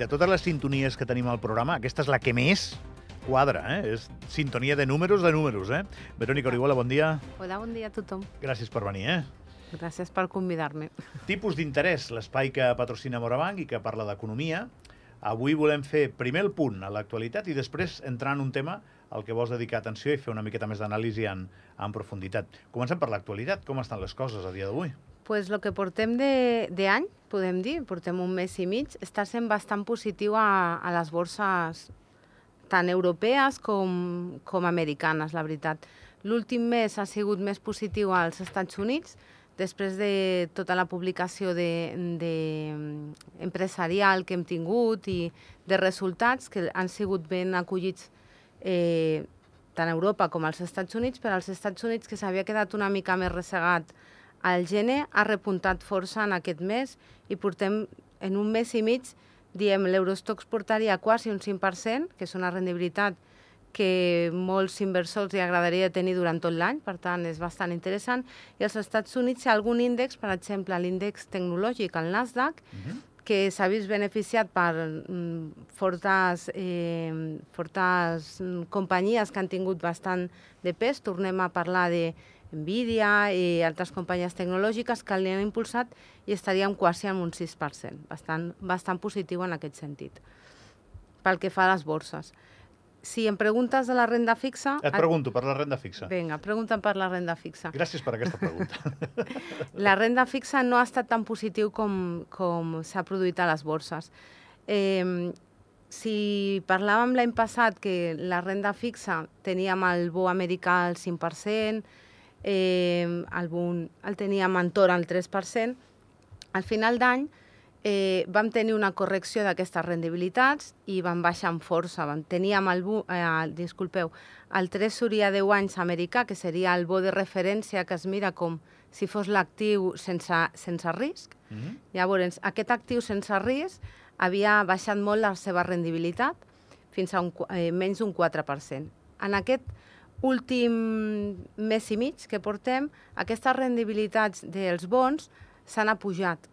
de totes les sintonies que tenim al programa, aquesta és la que més quadra, eh? És sintonia de números de números, eh? Verònica Orihuela, bon dia. Hola, bon dia a tothom. Gràcies per venir, eh? Gràcies per convidar-me. Tipus d'interès, l'espai que patrocina Morabanc i que parla d'economia. Avui volem fer primer el punt a l'actualitat i després entrar en un tema al que vols dedicar atenció i fer una miqueta més d'anàlisi en, en profunditat. Comencem per l'actualitat. Com estan les coses a dia d'avui? Pues lo que portem d'any, podem dir, portem un mes i mig, està sent bastant positiu a, a les borses tant europees com, com americanes, la veritat. L'últim mes ha sigut més positiu als Estats Units, després de tota la publicació de, de empresarial que hem tingut i de resultats que han sigut ben acollits eh, tant a Europa com als Estats Units, però als Estats Units, que s'havia quedat una mica més ressegat el gene ha repuntat força en aquest mes i portem en un mes i mig, diem, l'Eurostox portaria quasi un 5%, que és una rendibilitat que molts inversors li agradaria tenir durant tot l'any, per tant és bastant interessant. I als Estats Units hi ha algun índex, per exemple l'índex tecnològic, el Nasdaq, uh -huh. que s'ha vist beneficiat per mm, fortes, eh, fortes mm, companyies que han tingut bastant de pes. Tornem a parlar de Nvidia i altres companyies tecnològiques que l'han impulsat i estaríem quasi en un 6%, bastant, bastant positiu en aquest sentit, pel que fa a les borses. Si em preguntes de la renda fixa... Et pregunto per la renda fixa. Vinga, pregunta'm per la renda fixa. Gràcies per aquesta pregunta. la renda fixa no ha estat tan positiu com, com s'ha produït a les borses. Eh, si parlàvem l'any passat que la renda fixa teníem el bo americà al 5%, eh, el, bon, el teníem entorn al 3%. Al final d'any eh, vam tenir una correcció d'aquestes rendibilitats i van baixar amb força. Vam, teníem el, eh, disculpeu, el tresoria a 10 anys americà, que seria el bo de referència que es mira com si fos l'actiu sense, sense risc. Mm -hmm. Llavors, aquest actiu sense risc havia baixat molt la seva rendibilitat fins a un, eh, menys d'un 4%. En aquest últim mes i mig que portem, aquestes rendibilitats dels bons s'han apujat.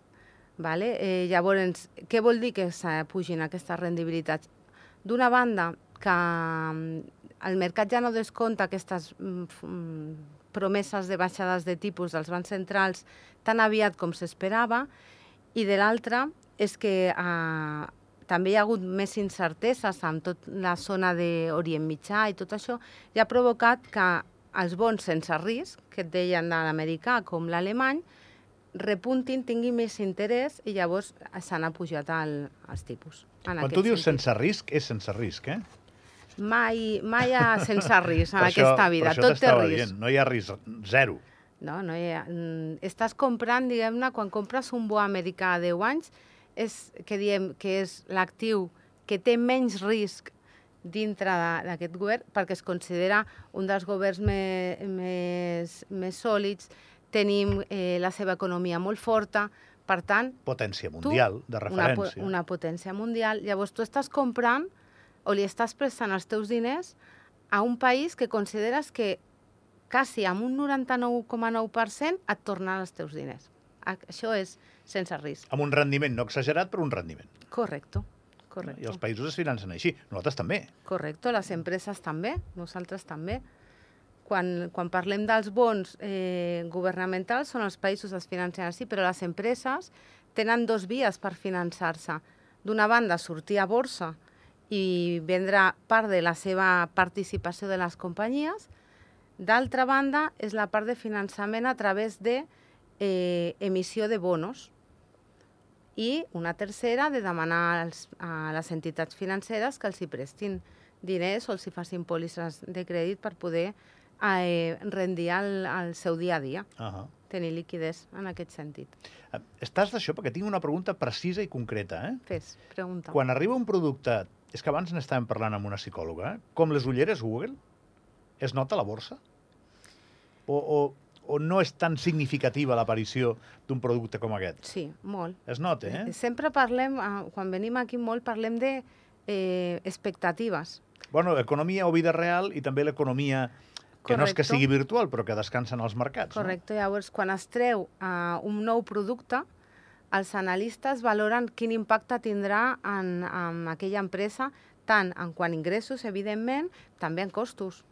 Vale? Eh, llavors, què vol dir que s'apugin aquestes rendibilitats? D'una banda, que mm, el mercat ja no descompta aquestes mm, promeses de baixades de tipus dels bancs centrals tan aviat com s'esperava, i de l'altra és que eh, també hi ha hagut més incerteses amb tot la zona d'Orient Mitjà i tot això, i ha provocat que els bons sense risc, que et deien de l'americà com l'alemany, repuntin, tinguin més interès i llavors s'han apujat el, els tipus. Quan tu dius sentit. sense risc, és sense risc, eh? Mai, mai hi ha sense risc en aquesta vida, tot té risc. Dient, no hi ha risc, zero. No, no hi ha... Mm, estàs comprant, diguem-ne, quan compres un bo americà a 10 anys, és que diem que és l'actiu que té menys risc dintre d'aquest govern perquè es considera un dels governs me, més, més sòlids, tenim eh, la seva economia molt forta, per tant... Potència mundial, tu, de referència. Una, una potència mundial. Llavors, tu estàs comprant o li estàs prestant els teus diners a un país que consideres que quasi amb un 99,9% et tornen els teus diners. Això és sense risc. Amb un rendiment no exagerat, però un rendiment. Correcte. Correcte. I els països es financen així. Nosaltres també. Correcte, les empreses també, nosaltres també. Quan, quan parlem dels bons eh, governamentals, són els països que es financen així, però les empreses tenen dos vies per finançar-se. D'una banda, sortir a borsa i vendre part de la seva participació de les companyies. D'altra banda, és la part de finançament a través de eh, emissió de bonos i una tercera de demanar als, a les entitats financeres que els hi prestin diners o els hi facin pòlisses de crèdit per poder eh, rendir el, el seu dia a dia, uh -huh. tenir liquidez en aquest sentit. Eh, estàs d'això perquè tinc una pregunta precisa i concreta. Eh? Fes, pregunta. Quan arriba un producte, és que abans n'estàvem parlant amb una psicòloga, eh? com les ulleres Google, es nota la borsa? O, o o no és tan significativa l'aparició d'un producte com aquest? Sí, molt. Es nota, eh? Sempre parlem, ah, quan venim aquí molt, parlem de eh, expectatives. Bueno, economia o vida real i també l'economia que Correcto. no és que sigui virtual, però que descansa en els mercats. Correcte. No? Llavors, quan es treu uh, un nou producte, els analistes valoren quin impacte tindrà en, en aquella empresa, tant en quant a ingressos, evidentment, també en costos.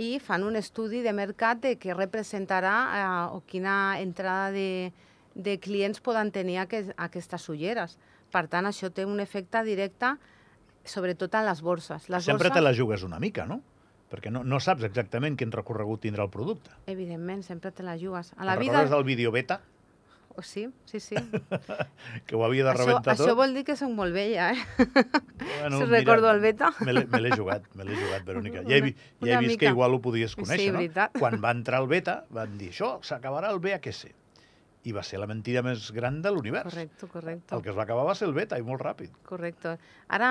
I fan un estudi de mercat de què representarà eh, o quina entrada de, de clients poden tenir aquest, aquestes ulleres. Per tant, això té un efecte directe sobretot en les borses. Les Sempre borses, te la jugues una mica, no? Perquè no, no saps exactament quin recorregut tindrà el producte. Evidentment, sempre te la jugues. A la vida... recordes del vídeo beta, Oh, sí, sí, sí. que ho havia de això, rebentar això tot? vol dir que soc molt vella, eh? Bueno, si recordo el beta. Me l'he jugat, me l'he jugat, Verònica. Ja he, Una- ja he vist que mica. igual ho podies Sí, conèixer, no? veritat. Quan va entrar el beta, van dir, això s'acabarà el BHC. I va ser la mentida més gran de l'univers. Correcte, correcte. El que es va acabar va ser el beta, i molt ràpid. Correcte. Ara,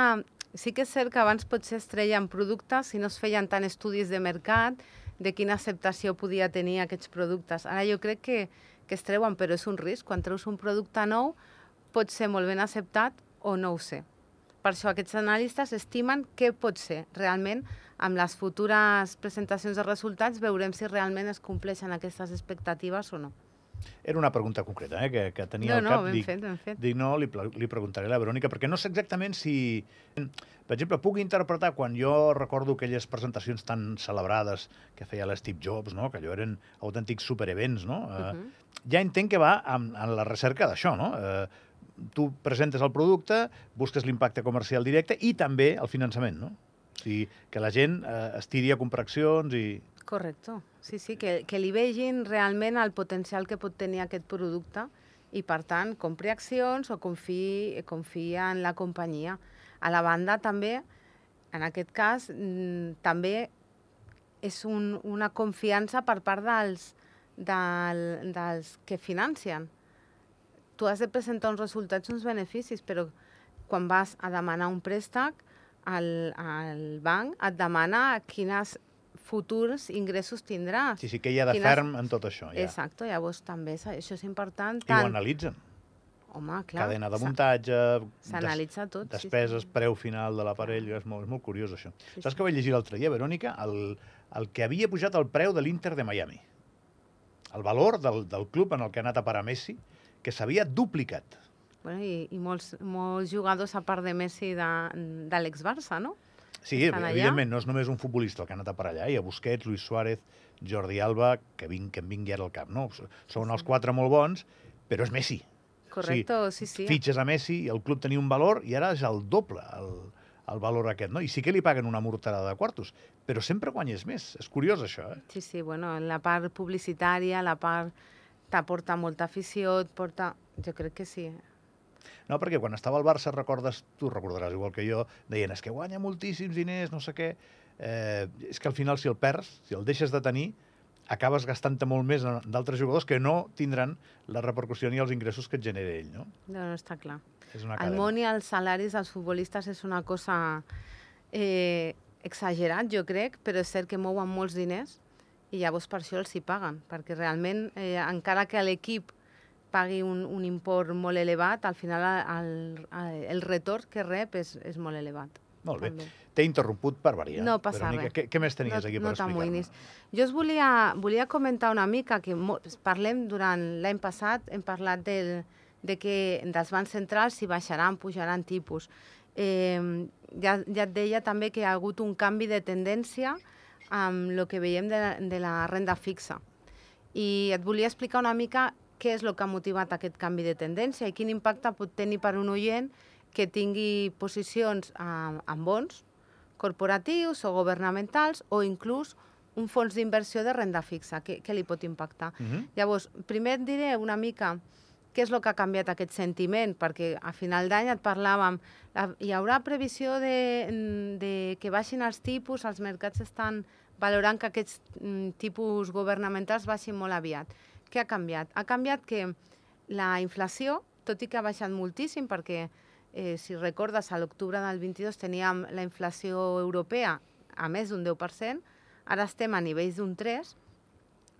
sí que és cert que abans potser es treien productes i no es feien tant estudis de mercat de quina acceptació podia tenir aquests productes. Ara jo crec que, que es treuen, però és un risc. Quan treus un producte nou, pot ser molt ben acceptat o no ho sé. Per això aquests analistes estimen què pot ser. Realment, amb les futures presentacions de resultats, veurem si realment es compleixen aquestes expectatives o no. Era una pregunta concreta, eh, que, que tenia No, al no, cap. ben dic, fet, ben fet. Dic, no, li, li preguntaré a la Verònica, perquè no sé exactament si... Per exemple, puc interpretar quan jo recordo aquelles presentacions tan celebrades que feia l'Steve Jobs, no? que allò eren autèntics superevents, no? Uh Mhm. Ja entenc que va en, en la recerca d'això, no? Eh, tu presentes el producte, busques l'impacte comercial directe i també el finançament, no? O sigui, que la gent eh, es tiri a comprar accions i... Correcte. Sí, sí, que, que li vegin realment el potencial que pot tenir aquest producte i, per tant, compri accions o confiï, confia en la companyia. A la banda, també, en aquest cas, mm, també és un, una confiança per part dels, del, dels que financien. Tu has de presentar uns resultats, uns beneficis, però quan vas a demanar un préstec, el, el banc et demana quines futurs ingressos tindràs. Sí, sí, que hi ha de Quines- ferm en tot això. Ja. Exacte, llavors també això és important. I ho analitzen. Home, clar. Cadena de muntatge, des- S'analitza tot. sí, despeses, sí. preu final de l'aparell, és, molt, és molt curiós això. Sí, Saps sí. que vaig llegir l'altre dia, Verònica? El, el que havia pujat el preu de l'Inter de Miami. El valor del, del club en el que ha anat a parar Messi, que s'havia duplicat. Bueno, i, i molts, molts jugadors, a part de Messi, de, de l'ex-Barça, no? Sí, allà. evidentment, no és només un futbolista el que ha anat a parar allà. Hi ha Busquets, Luis Suárez, Jordi Alba, que, ving, que en vingui ara al cap. No? Són els quatre molt bons, però és Messi. Correcte, sí, sí. Fitxes a Messi, el club tenia un valor i ara és el doble el, el valor aquest. No? I sí que li paguen una morterada de quartos, però sempre guanyes més. És curiós, això. Eh? Sí, sí, bueno, en la part publicitària, la part t'aporta molta afició, et porta... Jo crec que sí. No, perquè quan estava al Barça, recordes, tu recordaràs igual que jo, deien, és que guanya moltíssims diners, no sé què. Eh, és que al final, si el perds, si el deixes de tenir, acabes gastant-te molt més d'altres jugadors que no tindran la repercussió ni els ingressos que et genera ell, no? No, no està clar. És una El món i els salaris dels futbolistes és una cosa eh, exagerat, jo crec, però és cert que mouen molts diners i llavors per això els hi paguen, perquè realment, eh, encara que l'equip pagui un, un import molt elevat, al final el, el, el retorn que rep és, és molt elevat. Molt bé. T'he interromput per variar. No passa Verònica. res. Què, què més tenies aquí per no explicar-me? Jo us volia, volia comentar una mica que parlem durant l'any passat, hem parlat del, de que dels bancs centrals si baixaran, pujaran tipus. Eh, ja, ja et deia també que hi ha hagut un canvi de tendència amb el que veiem de, la- de la renda fixa. I et volia explicar una mica què és el que ha motivat aquest canvi de tendència i quin impacte pot tenir per un oient que tingui posicions eh, en bons, corporatius o governamentals o inclús un fons d'inversió de renda fixa. Què, què li pot impactar? Mhm. Llavors, primer et diré una mica què és el que ha canviat aquest sentiment, perquè a final d'any et parlàvem, la- hi haurà previsió de, de que baixin els tipus, els mercats estan valorant que aquests mm, tipus governamentals baixin molt aviat. Què ha canviat? Ha canviat que la inflació, tot i que ha baixat moltíssim, perquè eh, si recordes, a l'octubre del 22 teníem la inflació europea a més d'un 10%, ara estem a nivells d'un 3%,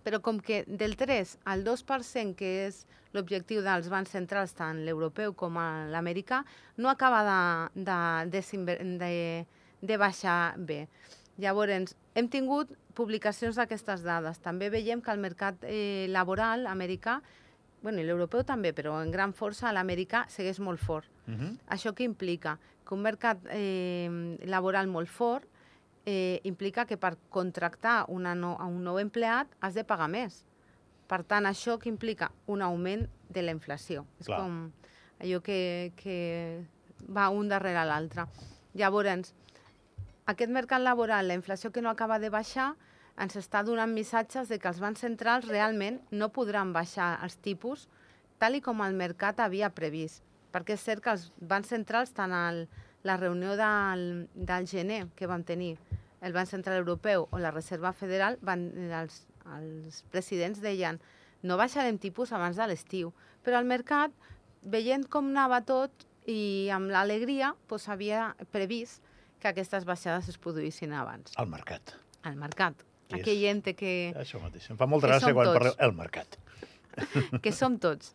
però com que del 3 al 2%, que és l'objectiu dels bancs centrals, tant l'europeu com l'americà, no acaba de, de, desinver- de, de baixar bé. Llavors, hem tingut publicacions d'aquestes dades. També veiem que el mercat eh, laboral americà bueno, i l'europeu també, però en gran força l'americà segueix molt fort. Uh -huh. Això què implica? Que un mercat eh, laboral molt fort eh, implica que per contractar una no, a un nou empleat has de pagar més. Per tant, això que implica un augment de la inflació. És Clar. com allò que, que va un darrere l'altre. Llavors, aquest mercat laboral, la inflació que no acaba de baixar, ens està donant missatges de que els bancs centrals realment no podran baixar els tipus tal i com el mercat havia previst. Perquè és cert que els bancs centrals, tant al, la reunió del, del gener que vam tenir el Banc Central Europeu o la Reserva Federal, van, els, els presidents deien no baixarem tipus abans de l'estiu. Però el mercat, veient com anava tot i amb l'alegria, doncs havia previst que aquestes baixades es produïssin abans. Al mercat. Al mercat. És- Aquell ente que, Això mateix. Em fa molta Que gràcia quan tots. parleu... El mercat. que som tots.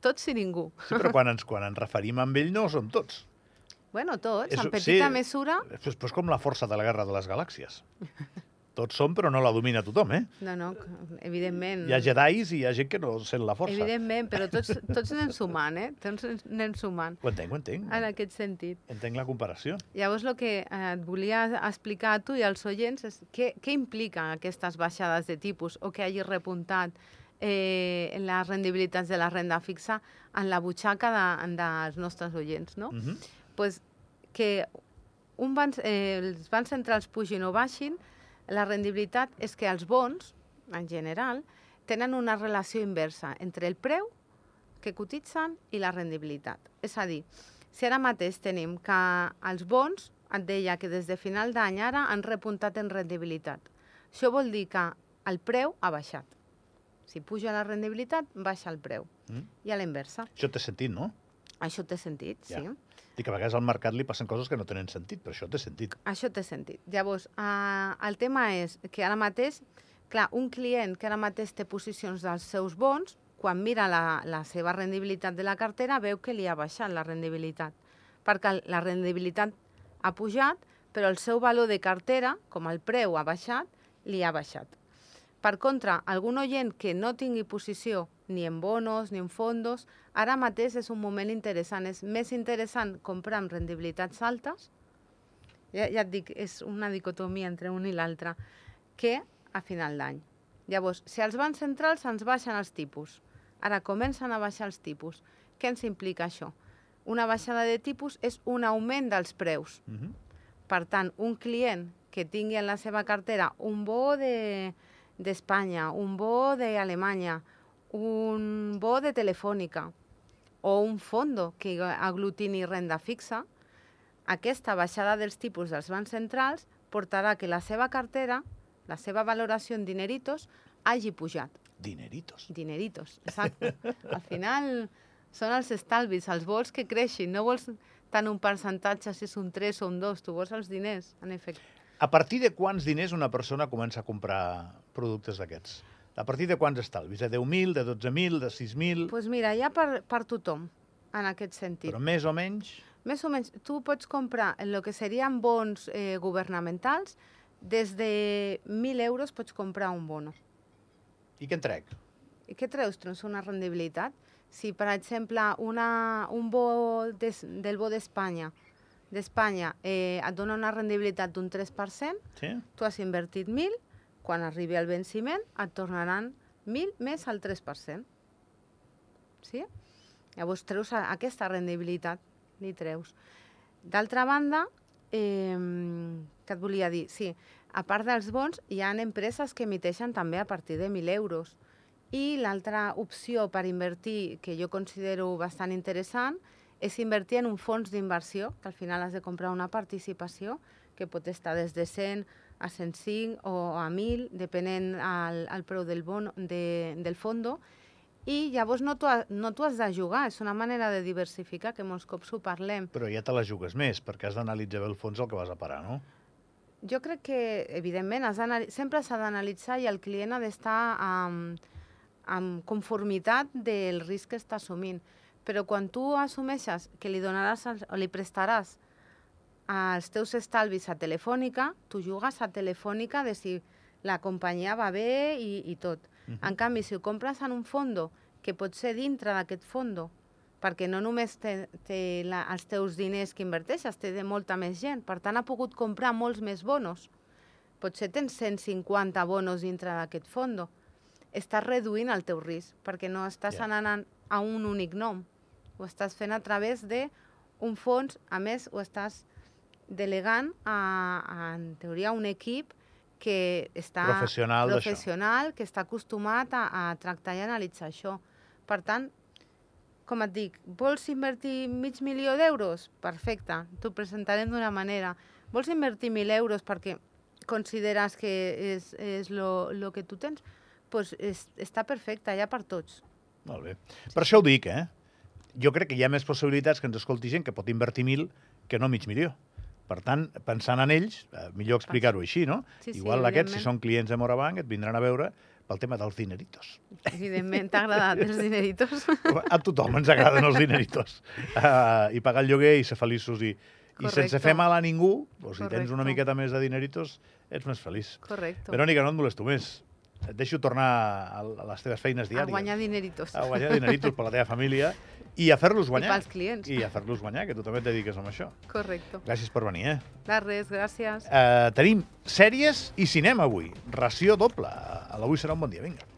Tots i ningú. Sí, però quan ens, quan ens referim amb ell no som tots. Bueno, tots, És- en petita sí. mesura. És, és com la força de la guerra de les galàxies. Tots som, però no la domina tothom, eh? No, no, evidentment. Hi ha jedais i hi ha gent que no sent la força. Evidentment, però tots, tots anem sumant, eh? Tots anem sumant, Ho entenc, ho entenc. en aquest sentit. Entenc la comparació. Llavors, el que eh, et volia explicar a tu i als oients és què, què implica aquestes baixades de tipus o que hagi repuntat eh, les rendibilitats de la renda fixa en la butxaca de, dels nostres oients, no? Uh -huh. pues, que un banc, eh, els bancs centrals pugin o baixin, la rendibilitat és que els bons, en general, tenen una relació inversa entre el preu que cotitzen i la rendibilitat. És a dir, si ara mateix tenim que els bons, et deia que des de final d'any ara han repuntat en rendibilitat. Això vol dir que el preu ha baixat. Si puja la rendibilitat, baixa el preu. Mm. I a la inversa. Això té sentit, no? Això té sentit, Ja. sí. Dic que a vegades al mercat li passen coses que no tenen sentit, però això té sentit. Això té sentit. Llavors, eh, el tema és que ara mateix, clar, un client que ara mateix té posicions dels seus bons, quan mira la, la seva rendibilitat de la cartera, veu que li ha baixat la rendibilitat. Perquè la rendibilitat ha pujat, però el seu valor de cartera, com el preu ha baixat, li ha baixat. Per contra, algun oient que no tingui posició ni en bonos ni en fondos, ara mateix és un moment interessant. És més interessant comprar amb rendibilitats altes, ja, ja et dic, és una dicotomia entre un i l'altre, que a final d'any. Llavors, si els bancs centrals ens baixen els tipus, ara comencen a baixar els tipus, què ens implica això? Una baixada de tipus és un augment dels preus. Uh -huh. Per tant, un client que tingui en la seva cartera un bo de- d'Espanya, un bo d'Alemanya, un bo de Telefònica o un fondo que aglutini renda fixa, aquesta baixada dels tipus dels bancs centrals portarà que la seva cartera, la seva valoració en dineritos, hagi pujat. Dineritos. Dineritos, exacte. Al final són els estalvis, els vols que creixin. No vols tant un percentatge, si és un 3 o un 2, tu vols els diners, en efecte. A partir de quants diners una persona comença a comprar productes d'aquests? A partir de quants estalvis? De 10.000, de 12.000, de 6.000? Doncs pues mira, hi ha per, per tothom, en aquest sentit. Però més o menys... Més o menys, tu pots comprar en el que serien bons eh, governamentals, des de 1.000 euros pots comprar un bono. I què en trec? I què treus? Treus una rendibilitat. Si, per exemple, una, un bo des, del bo d'Espanya d'Espanya eh, et dona una rendibilitat d'un 3%, Sí? tu has invertit 1.000, quan arribi el venciment et tornaran 1.000 més el 3%. Sí? Llavors treus aquesta rendibilitat, li treus. D'altra banda, eh, què et volia dir? Sí, a part dels bons, hi ha empreses que emiteixen també a partir de 1.000 euros. I l'altra opció per invertir, que jo considero bastant interessant, és invertir en un fons d'inversió, que al final has de comprar una participació, que pot estar des de 100 a 105 o a 1.000, depenent al, al preu del, bon, de, del fondo, i llavors no t'ho no has de jugar, és una manera de diversificar, que molts cops ho parlem. Però ja te la jugues més, perquè has d'analitzar bé el fons el que vas a parar, no? Jo crec que, evidentment, has sempre s'ha d'analitzar i el client ha d'estar amb, amb conformitat del risc que està assumint. Però quan tu assumeixes que li donaràs els- o li prestaràs els teus estalvis a Telefònica, tu jugues a Telefònica de si la companyia va bé i, i tot. Mhm. En canvi, si ho compres en un fondo que pot ser dintre d'aquest fondo, perquè no només té, té la, els teus diners que inverteixes, té de molta més gent. Per tant, ha pogut comprar molts més bonos. Potser tens 150 bonos dintre d'aquest fondo. Estàs reduint el teu risc, perquè no estàs Ja. anant a un únic nom. Ho estàs fent a través d'un fons, a més, ho estàs delegant a, a, en teoria, un equip que està Professional professional que està acostumat a, a tractar i analitzar això. Per tant, com et dic, vols invertir mig milió d'euros? Perfecte, t'ho presentarem d'una manera. Vols invertir mil euros perquè consideres que és, és lo, lo que tu tens? Doncs pues és, està perfecte, ha per tots. Molt bé. Per això ho dic, eh? Jo crec que hi ha més possibilitats que ens escolti gent que pot invertir mil que no mig milió. Per tant, pensant en ells, eh, millor explicar-ho així, no? Sí, sí, Igual aquests, si són clients de Morabanc, et vindran a veure pel tema dels dineritos. Evidentment, t'ha agradat els dineritos. A tothom ens agraden els dineritos. Uh, I pagar el lloguer i ser feliços. I, i sense fer mal a ningú, doncs, si tens una miqueta més de dineritos, ets més feliç. Correcte. Verònica, no et molesto més. Et deixo tornar a a les teves feines a diàries. guanyar dineritos. A guanyar dineritos per la teva família i a fer-los I guanyar. pels clients. I a fer-los guanyar, que tu també et dediques a això. Correcte. Gràcies per venir, eh? De res, gràcies. Uh, tenim sèries i cinema avui. Ració doble. A l'avui serà un bon dia. Vinga.